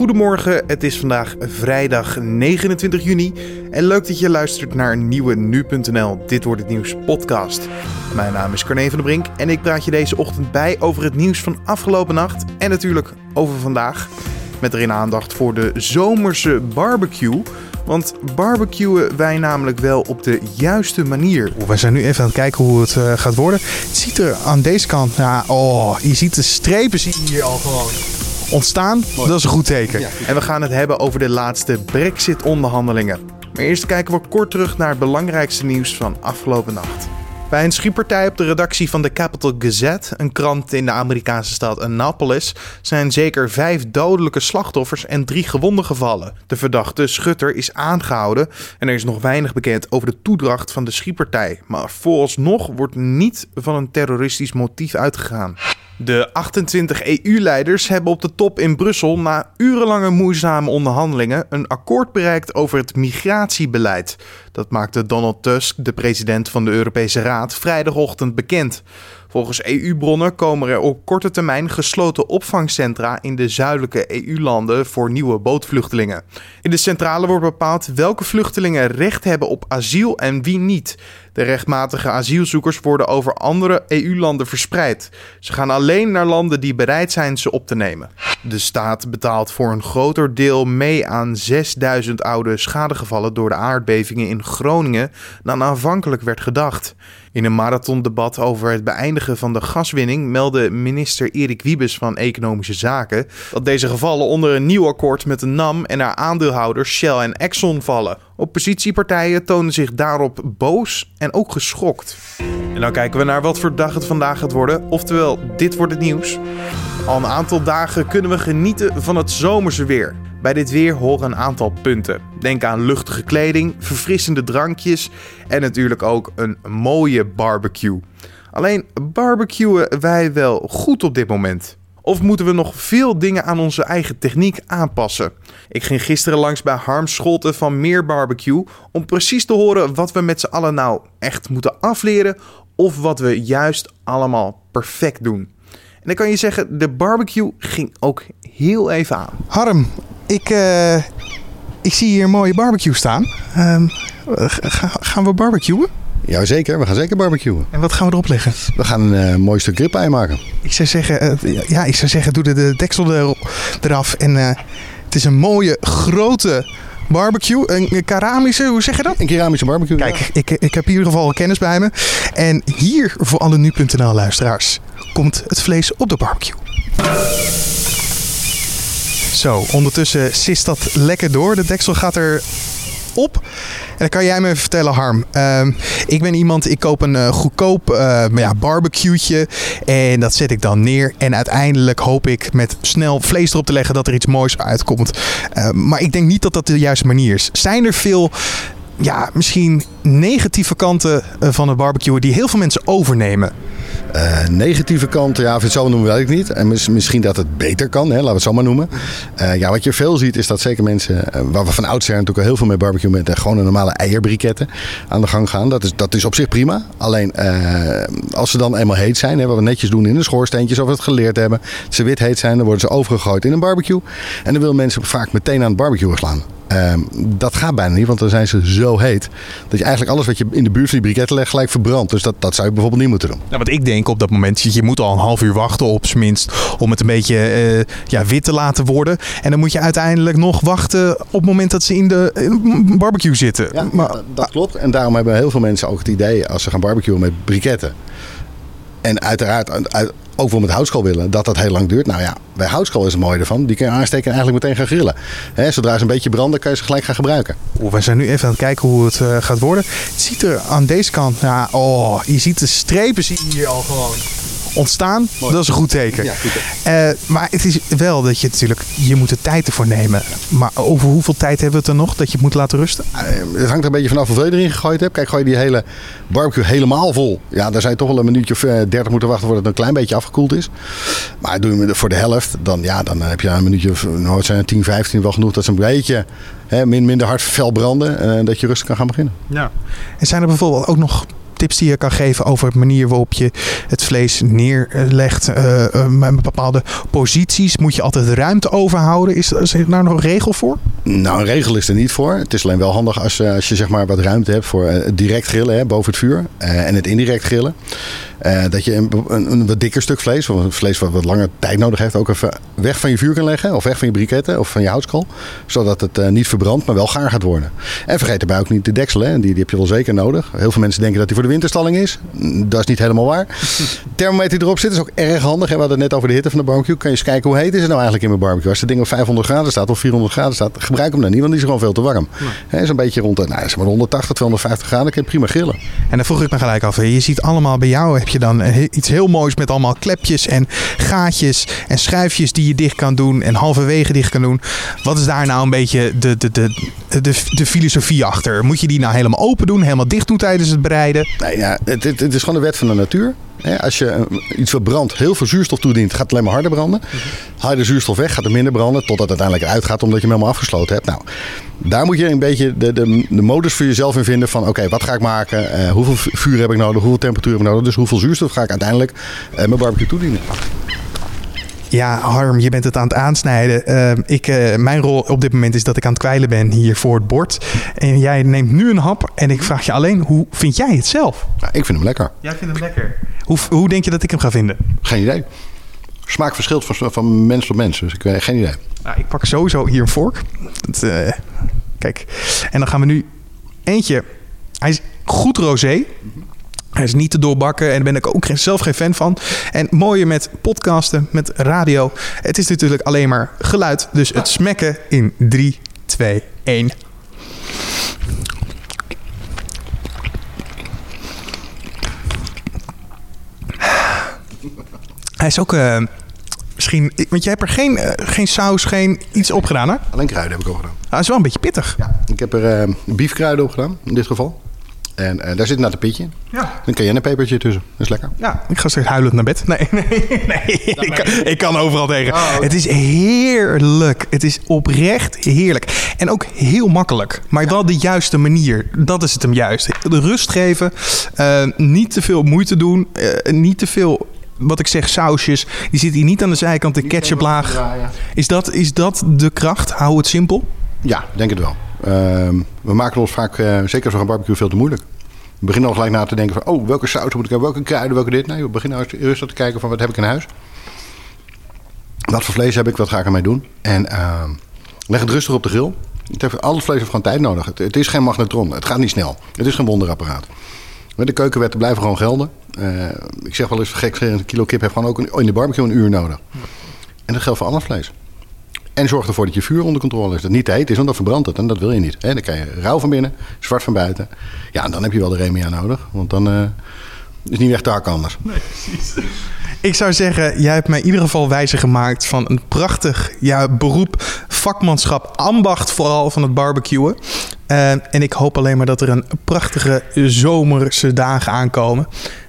Goedemorgen, het is vandaag vrijdag 29 juni en leuk dat je luistert naar een nieuwe Nu.nl Dit Wordt Het Nieuws podcast. Mijn naam is Carne van der Brink en ik praat je deze ochtend bij over het nieuws van afgelopen nacht en natuurlijk over vandaag. Met erin aandacht voor de zomerse barbecue. Want barbecuen wij namelijk wel op de juiste manier. We zijn nu even aan het kijken hoe het uh, gaat worden. Het ziet er aan deze kant, ja, oh, je ziet de strepen zie je hier al gewoon ontstaan. Mooi. Dat is een goed teken. Ja. En we gaan het hebben over de laatste Brexit-onderhandelingen. Maar eerst kijken we kort terug naar het belangrijkste nieuws van afgelopen nacht. Bij een schietpartij op de redactie van de Capital Gazette, een krant in de Amerikaanse stad Annapolis, zijn zeker vijf dodelijke slachtoffers en drie gewonden gevallen. De verdachte schutter is aangehouden en er is nog weinig bekend over de toedracht van de schietpartij. Maar vooralsnog wordt niet van een terroristisch motief uitgegaan. De 28 EU-leiders hebben op de top in Brussel na urenlange moeizame onderhandelingen een akkoord bereikt over het migratiebeleid. Dat maakte Donald Tusk, de president van de Europese Raad, vrijdagochtend bekend. Volgens EU-bronnen komen er op korte termijn gesloten opvangcentra in de zuidelijke EU-landen voor nieuwe bootvluchtelingen. In de centrale wordt bepaald welke vluchtelingen recht hebben op asiel en wie niet. De rechtmatige asielzoekers worden over andere EU-landen verspreid. Ze gaan alleen naar landen die bereid zijn ze op te nemen. De staat betaalt voor een groter deel mee aan 6000 oude schadegevallen door de aardbevingen in Groningen dan aanvankelijk werd gedacht. In een marathondebat over het beëindigen van de gaswinning meldde minister Erik Wiebes van Economische Zaken dat deze gevallen onder een nieuw akkoord met de NAM en haar aandeelhouders Shell en Exxon vallen. Oppositiepartijen tonen zich daarop boos en ook geschokt. En dan kijken we naar wat voor dag het vandaag gaat worden, oftewel dit wordt het nieuws. Al een aantal dagen kunnen we genieten van het zomerse weer. Bij dit weer horen een aantal punten. Denk aan luchtige kleding, verfrissende drankjes en natuurlijk ook een mooie barbecue. Alleen barbecuen wij wel goed op dit moment? Of moeten we nog veel dingen aan onze eigen techniek aanpassen? Ik ging gisteren langs bij Harm Scholten van Meer Barbecue om precies te horen wat we met z'n allen nou echt moeten afleren of wat we juist allemaal perfect doen. En dan kan je zeggen, de barbecue ging ook heel even aan. Harm, ik, uh, ik zie hier een mooie barbecue staan. Uh, gaan we barbecuen? Jazeker, we gaan zeker barbecuen. En wat gaan we erop leggen? We gaan een uh, mooi stuk ribeye maken. Ik zou zeggen, ja, ik zou zeggen doe de, de deksel er, eraf. En het is een mooie, grote barbecue. Een keramische, hoe zeg je dat? Een keramische barbecue. Kijk, ja. ik, ik heb in ieder geval kennis bij me. En hier, voor alle nu.nl luisteraars, komt het vlees op de barbecue. Zo, ondertussen sist dat lekker door. De deksel gaat er op. En dan kan jij me even vertellen, Harm. Uh, ik ben iemand, ik koop een uh, goedkoop uh, ja. En dat zet ik dan neer. En uiteindelijk hoop ik met snel vlees erop te leggen dat er iets moois uitkomt. Uh, maar ik denk niet dat dat de juiste manier is. Zijn er veel ja, misschien negatieve kanten van het barbecue die heel veel mensen overnemen? Uh, negatieve kanten, ja, of het zo noemen weet ik niet. En mis, misschien dat het beter kan, hè, laten we het zo maar noemen. Uh, ja, wat je veel ziet is dat zeker mensen, uh, waar we van oudsher natuurlijk al heel veel mee barbecue met gewoon een normale eierbriketten aan de gang gaan. Dat is, dat is op zich prima. Alleen als ze dan eenmaal heet zijn, hè, wat we netjes doen in de schoorsteentjes of we het geleerd hebben. Ze wit heet zijn, dan worden ze overgegooid in een barbecue. En dan willen mensen vaak meteen aan het barbecue slaan. Um, dat gaat bijna niet, want dan zijn ze zo heet. Dat je eigenlijk alles wat je in de buurt van die briketten legt gelijk verbrandt. Dus dat, dat zou je bijvoorbeeld niet moeten doen. Nou, wat ik denk op dat moment, je moet al een half uur wachten op minst. Om het een beetje uh, ja, wit te laten worden. En dan moet je uiteindelijk nog wachten op het moment dat ze in de, in de barbecue zitten. Ja, maar, dat, dat klopt. En daarom hebben heel veel mensen ook het idee als ze gaan barbecuen met briketten. En uiteraard, ook wel met houtskool willen, dat dat heel lang duurt. Nou ja, bij houtskool is het mooie ervan. Die kun je aansteken en eigenlijk meteen gaan grillen. Zodra ze een beetje branden, kan je ze gelijk gaan gebruiken. Oeh, we zijn nu even aan het kijken hoe het uh, gaat worden. Het ziet er aan deze kant, ja, oh, je ziet de strepen zie je hier al gewoon ontstaan. Mooi. Dat is een goed teken. Ja, goed uh, maar het is wel dat je natuurlijk, je moet de tijd ervoor nemen. Maar over hoeveel tijd hebben we het er nog dat je het moet laten rusten? Uh, het hangt er een beetje vanaf hoeveel je erin gegooid hebt. Kijk, gooi je die hele barbecue helemaal vol. Ja, daar zou je toch wel een minuutje of uh, 30 moeten wachten voordat het een klein beetje afgekoeld is. Maar doe je het voor de helft, dan, ja, dan heb je een minuutje of nou, zijn 10, 15 wel genoeg dat ze een beetje hè, min, minder hard fel branden. En dat je rustig kan gaan beginnen. Ja. En zijn er bijvoorbeeld ook nog tips die je kan geven over de manier waarop je het vlees neerlegt? Uh, met bepaalde posities? Moet je altijd ruimte overhouden? Is, er daar nog een regel voor? Nou, een regel is er niet voor. Het is alleen wel handig als, als je zeg maar wat ruimte hebt voor direct grillen hè, boven het vuur en het indirect grillen. Dat je een, een, een, wat dikker stuk vlees, of een vlees wat wat langer tijd nodig heeft, ook even weg van je vuur kan leggen. Of weg van je briketten of van je houtskool. Zodat het niet verbrandt, maar wel gaar gaat worden. En vergeet daarbij ook niet de deksel. Hè. Die, die heb je wel zeker nodig. Heel veel mensen denken dat die voor de winterstalling is. Dat is niet helemaal waar. Thermometer die erop zit is ook erg handig. We hadden het net over de hitte van de barbecue. Kan je eens kijken hoe heet is het nou eigenlijk in mijn barbecue. Als het ding op 500 graden staat of 400 graden staat, gebruik hem dan niet, want die is gewoon veel te warm. Nee. Zo'n beetje rond de nou, zeg maar 180, 250 graden kun je prima grillen. En dan vroeg ik me gelijk af. Je ziet allemaal bij jou heb je dan iets heel moois met allemaal klepjes en gaatjes en schuifjes die je dicht kan doen en halverwege dicht kan doen. Wat is daar nou een beetje de, de, de, de, de filosofie achter? Moet je die nou helemaal open doen, helemaal dicht doen tijdens het bereiden? Nee, ja, het, het, het is gewoon de wet van de natuur. Als je iets verbrandt, heel veel zuurstof toedient, gaat het alleen maar harder branden. Haal je de zuurstof weg, gaat het minder branden, totdat het uiteindelijk uitgaat omdat je hem helemaal afgesloten hebt. Nou, daar moet je een beetje de, de, de modus voor jezelf in vinden van oké, wat ga ik maken? Uh, hoeveel vuur heb ik nodig? Hoeveel temperatuur heb ik nodig? Dus hoeveel zuurstof ga ik uiteindelijk uh, mijn barbecue toedienen? Ja, Harm, je bent het aan het aansnijden. Uh, ik, uh, mijn rol op dit moment is dat ik aan het kwijlen ben hier voor het bord. En jij neemt nu een hap en ik vraag je alleen, hoe vind jij het zelf? Ja, ik vind hem lekker. Jij vindt hem lekker. Hoe, hoe denk je dat ik hem ga vinden? Geen idee. Smaak verschilt van, van mens tot mens, dus ik heb geen idee. Nou, ik pak sowieso hier een vork. Dat, uh, kijk, en dan gaan we nu eentje. Hij is goed rosé. Hij is niet te doorbakken en daar ben ik ook zelf geen fan van. En mooie met podcasten, met radio. Het is natuurlijk alleen maar geluid. Dus het smekken in 3, 2, 1. Hij is ook uh, misschien... Want jij hebt er geen, uh, geen saus, geen iets op gedaan, hè? Alleen kruiden heb ik ook gedaan. Hij is wel een beetje pittig. Ja, ik heb er uh, biefkruiden op gedaan, in dit geval. En uh, daar zit een pitje. Ja. Een cayennepepertje tussen. Dat is lekker. Ja, ik ga straks huilend naar bed. Nee, nee, nee. Ik kan, ik kan, overal tegen. Oh, okay. Het is heerlijk. Het is oprecht heerlijk. En ook heel makkelijk. Maar wel de juiste manier. Dat is het hem juist. De rust geven. Uh, niet te veel moeite doen. Uh, niet te veel wat ik zeg, sausjes. Die zit hier niet aan de zijkant, de ketchuplaag. Is dat, is dat de kracht? Hou het simpel? Ja, denk het wel. Uh, we maken ons vaak, uh, zeker gaan barbecue, veel te moeilijk. We beginnen al gelijk na te denken van, oh, welke saus moet ik hebben, welke kruiden, welke dit. Nee, we beginnen rustig te kijken van, wat heb ik in huis? Wat voor vlees heb ik, wat ga ik ermee doen? En uh, leg het rustig op de grill. Het heeft, al vlees heeft gewoon tijd nodig. Het, is geen magnetron, het gaat niet snel. Het is geen wonderapparaat. De keukenwetten blijven gewoon gelden. Uh, ik zeg wel eens, gek, een kilo kip heeft gewoon ook een, in de barbecue een uur nodig. En dat geldt voor ander vlees. En zorg ervoor dat je vuur onder controle is. Dat niet te heet is, want dan verbrandt het. En dat wil je niet. He, dan krijg je rauw van binnen, zwart van buiten. Ja, en dan heb je wel de remia nodig. Want dan uh, is niet echt taak anders. Nee, precies. Ik zou zeggen, jij hebt mij in ieder geval wijzer gemaakt van een prachtig ja, beroep, vakmanschap, ambacht vooral van het barbecuen. Uh, en ik hoop alleen maar dat er een prachtige zomerse dagen aankomen.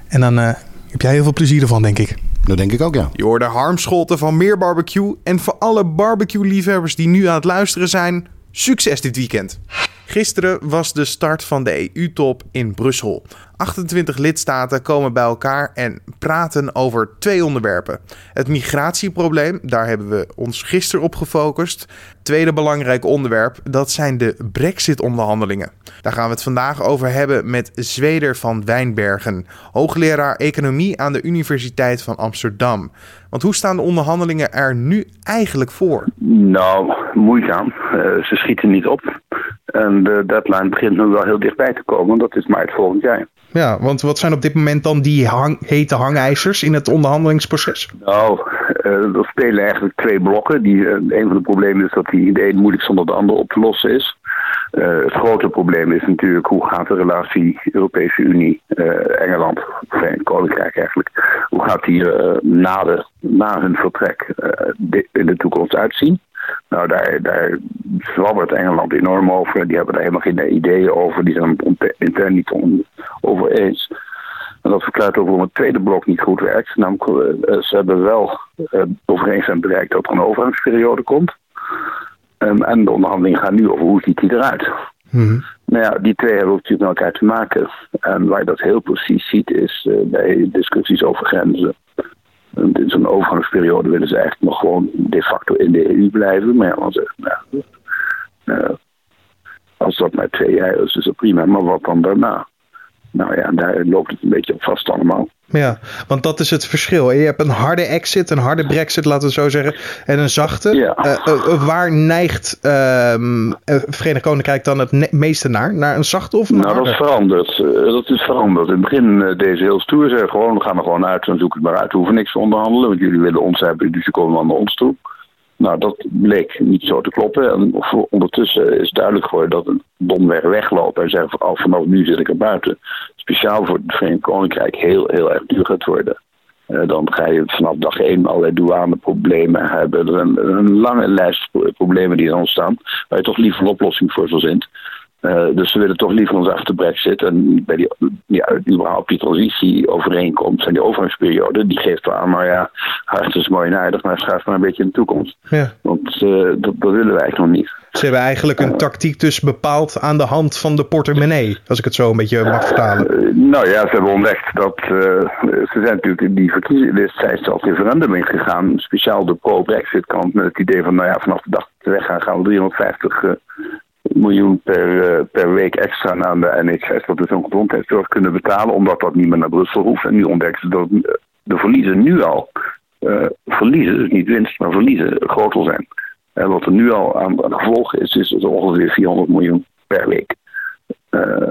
En dan uh, heb jij heel veel plezier ervan, denk ik. Dat denk ik ook, ja. Je hoorde Harm Scholten van Meer Barbecue. En voor alle barbecue-liefhebbers die nu aan het luisteren zijn, succes dit weekend. Gisteren was de start van de EU-top in Brussel. 28 lidstaten komen bij elkaar en praten over twee onderwerpen. Het migratieprobleem, daar hebben we ons gisteren op gefocust. Tweede belangrijk onderwerp, dat zijn de Brexit-onderhandelingen. Daar gaan we het vandaag over hebben met Zweder van Wijnbergen, hoogleraar economie aan de Universiteit van Amsterdam. Want hoe staan de onderhandelingen er nu eigenlijk voor? Nou, moeizaam. Uh, ze schieten niet op. En de deadline begint nu wel heel dichtbij te komen. Dat is maart volgend jaar. Ja, want wat zijn op dit moment dan die hang, hete hangijzers in het onderhandelingsproces? Nou, uh, er spelen eigenlijk twee blokken. Die, uh, een van de problemen is dat die de een moeilijk zonder de ander op te lossen is. Uh, het grote probleem is natuurlijk hoe gaat de relatie Europese Unie, Engeland, Verenigd Koninkrijk eigenlijk, hoe gaat die na, de, na hun vertrek in de toekomst uitzien? Nou, daar, daar zwabbert Engeland enorm over. Die hebben daar helemaal geen ideeën over. Die zijn het intern niet on, over eens. En dat verklaart ook waarom het tweede blok niet goed werkt. Namelijk, uh, ze hebben wel uh, overeenstemming bereikt dat er een overgangsperiode komt. Um, en de onderhandelingen gaan nu over hoe ziet die eruit. Mm -hmm. Nou ja, die twee hebben natuurlijk met elkaar te maken. En waar je dat heel precies ziet is uh, bij discussies over grenzen. In zo'n overgangsperiode willen ze eigenlijk nog gewoon de facto in de EU blijven. Maar ja, dan zeggen nou, als dat maar twee jaar is, is dat prima. Maar wat dan daarna? Nou ja, daar loopt het een beetje op vast allemaal. Ja, want dat is het verschil. Je hebt een harde exit, een harde brexit, laten we zo zeggen, en een zachte. Ja. Uh, waar neigt uh, Verenigd Koninkrijk dan het meeste naar? Naar een zachte of een Nou, harde? dat is veranderd. dat is veranderd. In het begin deze heel stoer zeggen gewoon, we gaan er gewoon uit en zoek het maar uit. We hoeven niks te onderhandelen, want jullie willen ons hebben, dus je komen dan naar ons toe. Nou, dat bleek niet zo te kloppen. En ondertussen is duidelijk geworden dat een domweg weglopen en zeggen van oh, vanaf nu zit ik er buiten. Speciaal voor het Verenigd Koninkrijk heel, heel erg duur gaat worden. Uh, dan ga je vanaf dag één allerlei douaneproblemen hebben. Er een, een lange lijst problemen die er ontstaan, waar je toch liever een oplossing voor verzint. Uh, dus we willen toch liever ons achter de brexit. En bij die, ja, überhaupt die transitieovereenkomst en die overgangsperiode, die geeft wel aan, maar ja, hart is mooi en aardig, maar schuift maar een beetje in de toekomst. Ja. Want uh, dat, dat, willen wij eigenlijk nog niet. Ze hebben eigenlijk een tactiek dus bepaald aan de hand van de portemonnee, als ik het zo een beetje mag vertalen. Nou ja, ze hebben ontdekt dat ze zijn natuurlijk in die verkiezingslist zijn zelfs referendum ingegaan, speciaal de pro-brexit kant, met het idee van, nou ja, vanaf de dag we weggaan gaan we 350 miljoen per, per week extra naar de NHS, dat is een gezondheidszorg, kunnen betalen, omdat dat niet meer naar Brussel hoeft. En nu ontdekken ze dat de verliezen nu al, uh, verliezen, dus niet winst, maar verliezen, groter zijn. En wat er nu al aan, aan is, is ongeveer 400 miljoen per week.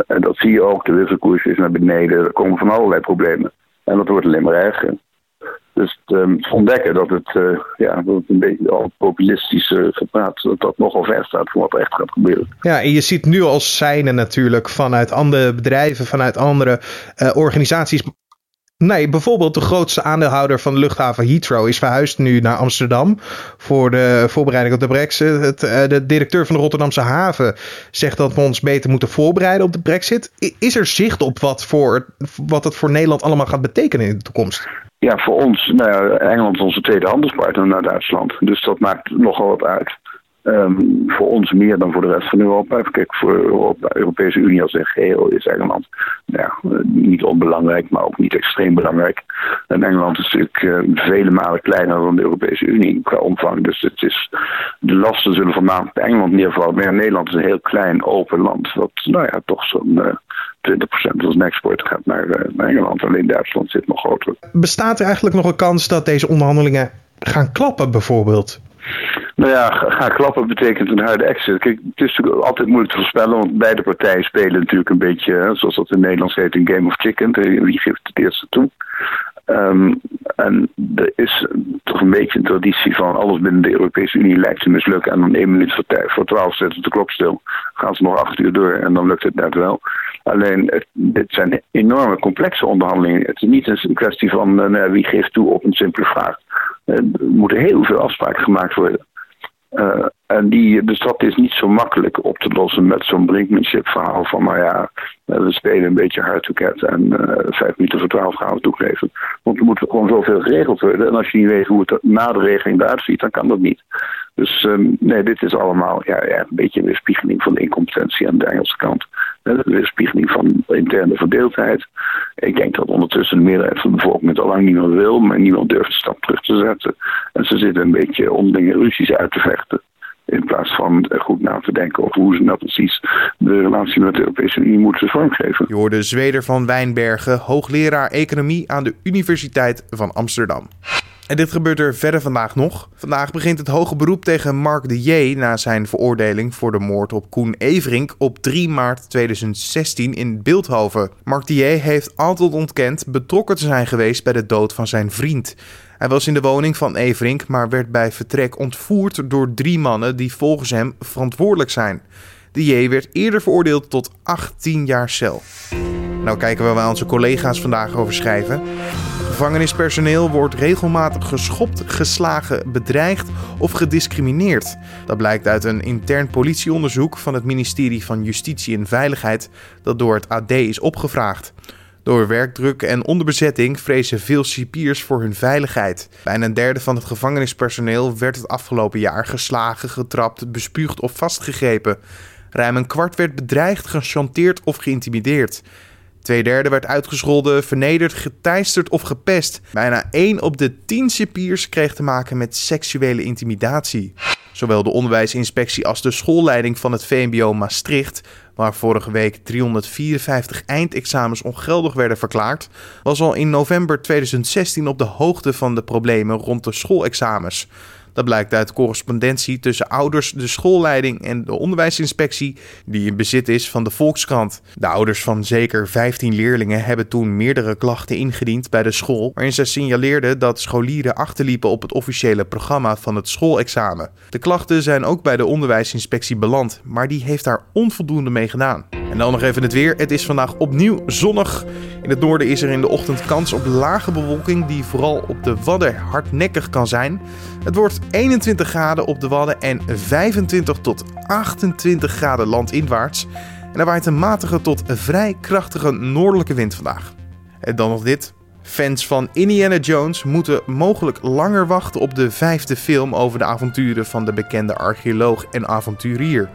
En dat zie je ook, de wisselkoers is naar beneden, er komen van allerlei problemen. En dat wordt alleen maar erger. Dus um, ontdekken dat het, uh, ja, het een beetje al populistisch uh, gepraat, dat dat nogal ver staat voor wat er echt gaat gebeuren. Ja, en je ziet nu al seinen natuurlijk vanuit andere bedrijven, vanuit andere uh, organisaties. Nee, bijvoorbeeld de grootste aandeelhouder van de luchthaven Heathrow is verhuisd nu naar Amsterdam voor de voorbereiding op de brexit. Het, de directeur van de Rotterdamse haven zegt dat we ons beter moeten voorbereiden op de brexit. Is er zicht op wat, voor, wat het voor Nederland allemaal gaat betekenen in de toekomst? Ja, voor ons, nou Engeland is onze tweede handelspartner naar Duitsland. Dus dat maakt nogal wat uit. Um, voor ons meer dan voor de rest van Europa. Kijk, voor de Europese Unie als een geheel is Engeland ja, niet onbelangrijk, maar ook niet extreem belangrijk. En Engeland is natuurlijk uh, vele malen kleiner dan de Europese Unie qua omvang. Dus het is, de lasten zullen vanavond bij Engeland neervallen. Maar ja, Nederland is een heel klein, open land. Wat nou ja, toch zo'n uh, 20% van zijn export gaat naar, uh, naar Engeland. Alleen Duitsland zit nog groter. Bestaat er eigenlijk nog een kans dat deze onderhandelingen gaan klappen bijvoorbeeld? Nou ja, gaan klappen betekent een harde exit. Kijk, het is natuurlijk altijd moeilijk te voorspellen, want beide partijen spelen natuurlijk een beetje, zoals dat in Nederlands heet, een game of chicken. Wie geeft het eerste toe? Um, en er is toch een beetje een traditie van alles binnen de Europese Unie lijkt te mislukken. En dan één minuut voor, voor twaalf zetten de klok stil. Gaan ze nog acht uur door en dan lukt het net wel. Alleen, dit zijn enorme complexe onderhandelingen. Het is niet een kwestie van uh, nou, wie geeft toe op een simpele vraag. Uh, er moeten heel veel afspraken gemaakt worden. Uh, en die, dus dat is niet zo makkelijk op te lossen met zo'n brinkmanship verhaal van, maar ja, we spelen een beetje hard to get en vijf minuten voor twaalf gaan we toegeven. Want er moet gewoon zoveel geregeld worden. En als je niet weet hoe het na de regeling eruit ziet, dan kan dat niet. Dus um, nee, dit is allemaal ja, ja, een beetje een weerspiegeling van de incompetentie aan de Engelse kant. Een weerspiegeling van de interne verdeeldheid. Ik denk dat ondertussen de meerderheid van de bevolking het al lang niet meer wil, maar niemand durft de stap terug te zetten. En ze zitten een beetje onderlinge ruzies uit te vechten. In plaats van goed na te denken over hoe ze nou precies de relatie met de Europese Unie moeten vormgeven. Je hoorde Zweder van Wijnbergen, hoogleraar economie aan de Universiteit van Amsterdam. En dit gebeurt er verder vandaag nog. Vandaag begint het hoge beroep tegen Mark de J. na zijn veroordeling voor de moord op Koen Everink op 3 maart 2016 in Beeldhoven. Mark de J. heeft altijd ontkend betrokken te zijn geweest bij de dood van zijn vriend. Hij was in de woning van Everink, maar werd bij vertrek ontvoerd door drie mannen die volgens hem verantwoordelijk zijn. De J werd eerder veroordeeld tot 18 jaar cel. Nou kijken we waar onze collega's vandaag over schrijven. Gevangenispersoneel wordt regelmatig geschopt, geslagen, bedreigd of gediscrimineerd. Dat blijkt uit een intern politieonderzoek van het ministerie van Justitie en Veiligheid dat door het AD is opgevraagd. Door werkdruk en onderbezetting vrezen veel cipiers voor hun veiligheid. Bijna een derde van het gevangenispersoneel werd het afgelopen jaar geslagen, getrapt, bespuugd of vastgegrepen. Ruim een kwart werd bedreigd, gechanteerd of geïntimideerd. Tweederde werd uitgescholden, vernederd, geteisterd of gepest. Bijna 1 op de 10 cipiers kreeg te maken met seksuele intimidatie. Zowel de onderwijsinspectie als de schoolleiding van het VMBO Maastricht, waar vorige week 354 eindexamens ongeldig werden verklaard, was al in november 2016 op de hoogte van de problemen rond de schoolexamens. Dat blijkt uit correspondentie tussen ouders, de schoolleiding en de onderwijsinspectie, die in bezit is van de Volkskrant. De ouders van zeker 15 leerlingen hebben toen meerdere klachten ingediend bij de school, waarin ze signaleerden dat scholieren achterliepen op het officiële programma van het schoolexamen. De klachten zijn ook bij de onderwijsinspectie beland, maar die heeft daar onvoldoende mee gedaan. En dan nog even het weer. Het is vandaag opnieuw zonnig. In het noorden is er in de ochtend kans op lage bewolking die vooral op de Wadden hardnekkig kan zijn. Het wordt 21 graden op de Wadden en 25 tot 28 graden landinwaarts. En er waait een matige tot vrij krachtige noordelijke wind vandaag. En dan nog dit. Fans van Indiana Jones moeten mogelijk langer wachten op de vijfde film over de avonturen van de bekende archeoloog en avonturier.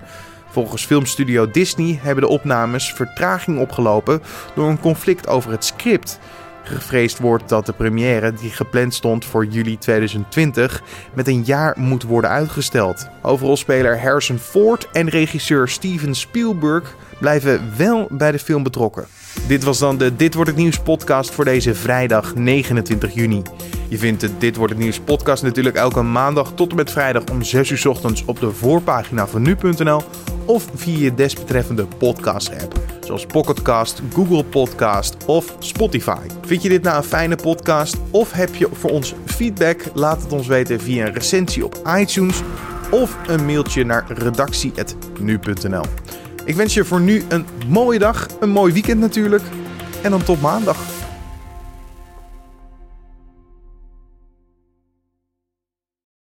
Volgens filmstudio Disney hebben de opnames vertraging opgelopen door een conflict over het script. Gevreesd wordt dat de première, die gepland stond voor juli 2020, met een jaar moet worden uitgesteld. Hoofdrolspeler Harrison Ford en regisseur Steven Spielberg blijven wel bij de film betrokken. Dit was dan de Dit wordt het nieuws podcast voor deze vrijdag 29 juni. Je vindt de Dit wordt het nieuws podcast natuurlijk elke maandag tot en met vrijdag om 6 uur ochtends op de voorpagina van nu.nl of via je desbetreffende podcast app, zoals Pocketcast, Google Podcast of Spotify. Vind je dit nou een fijne podcast of heb je voor ons feedback? Laat het ons weten via een recensie op iTunes of een mailtje naar redactie.nu.nl. Ik wens je voor nu een mooie dag, een mooi weekend natuurlijk en dan tot maandag.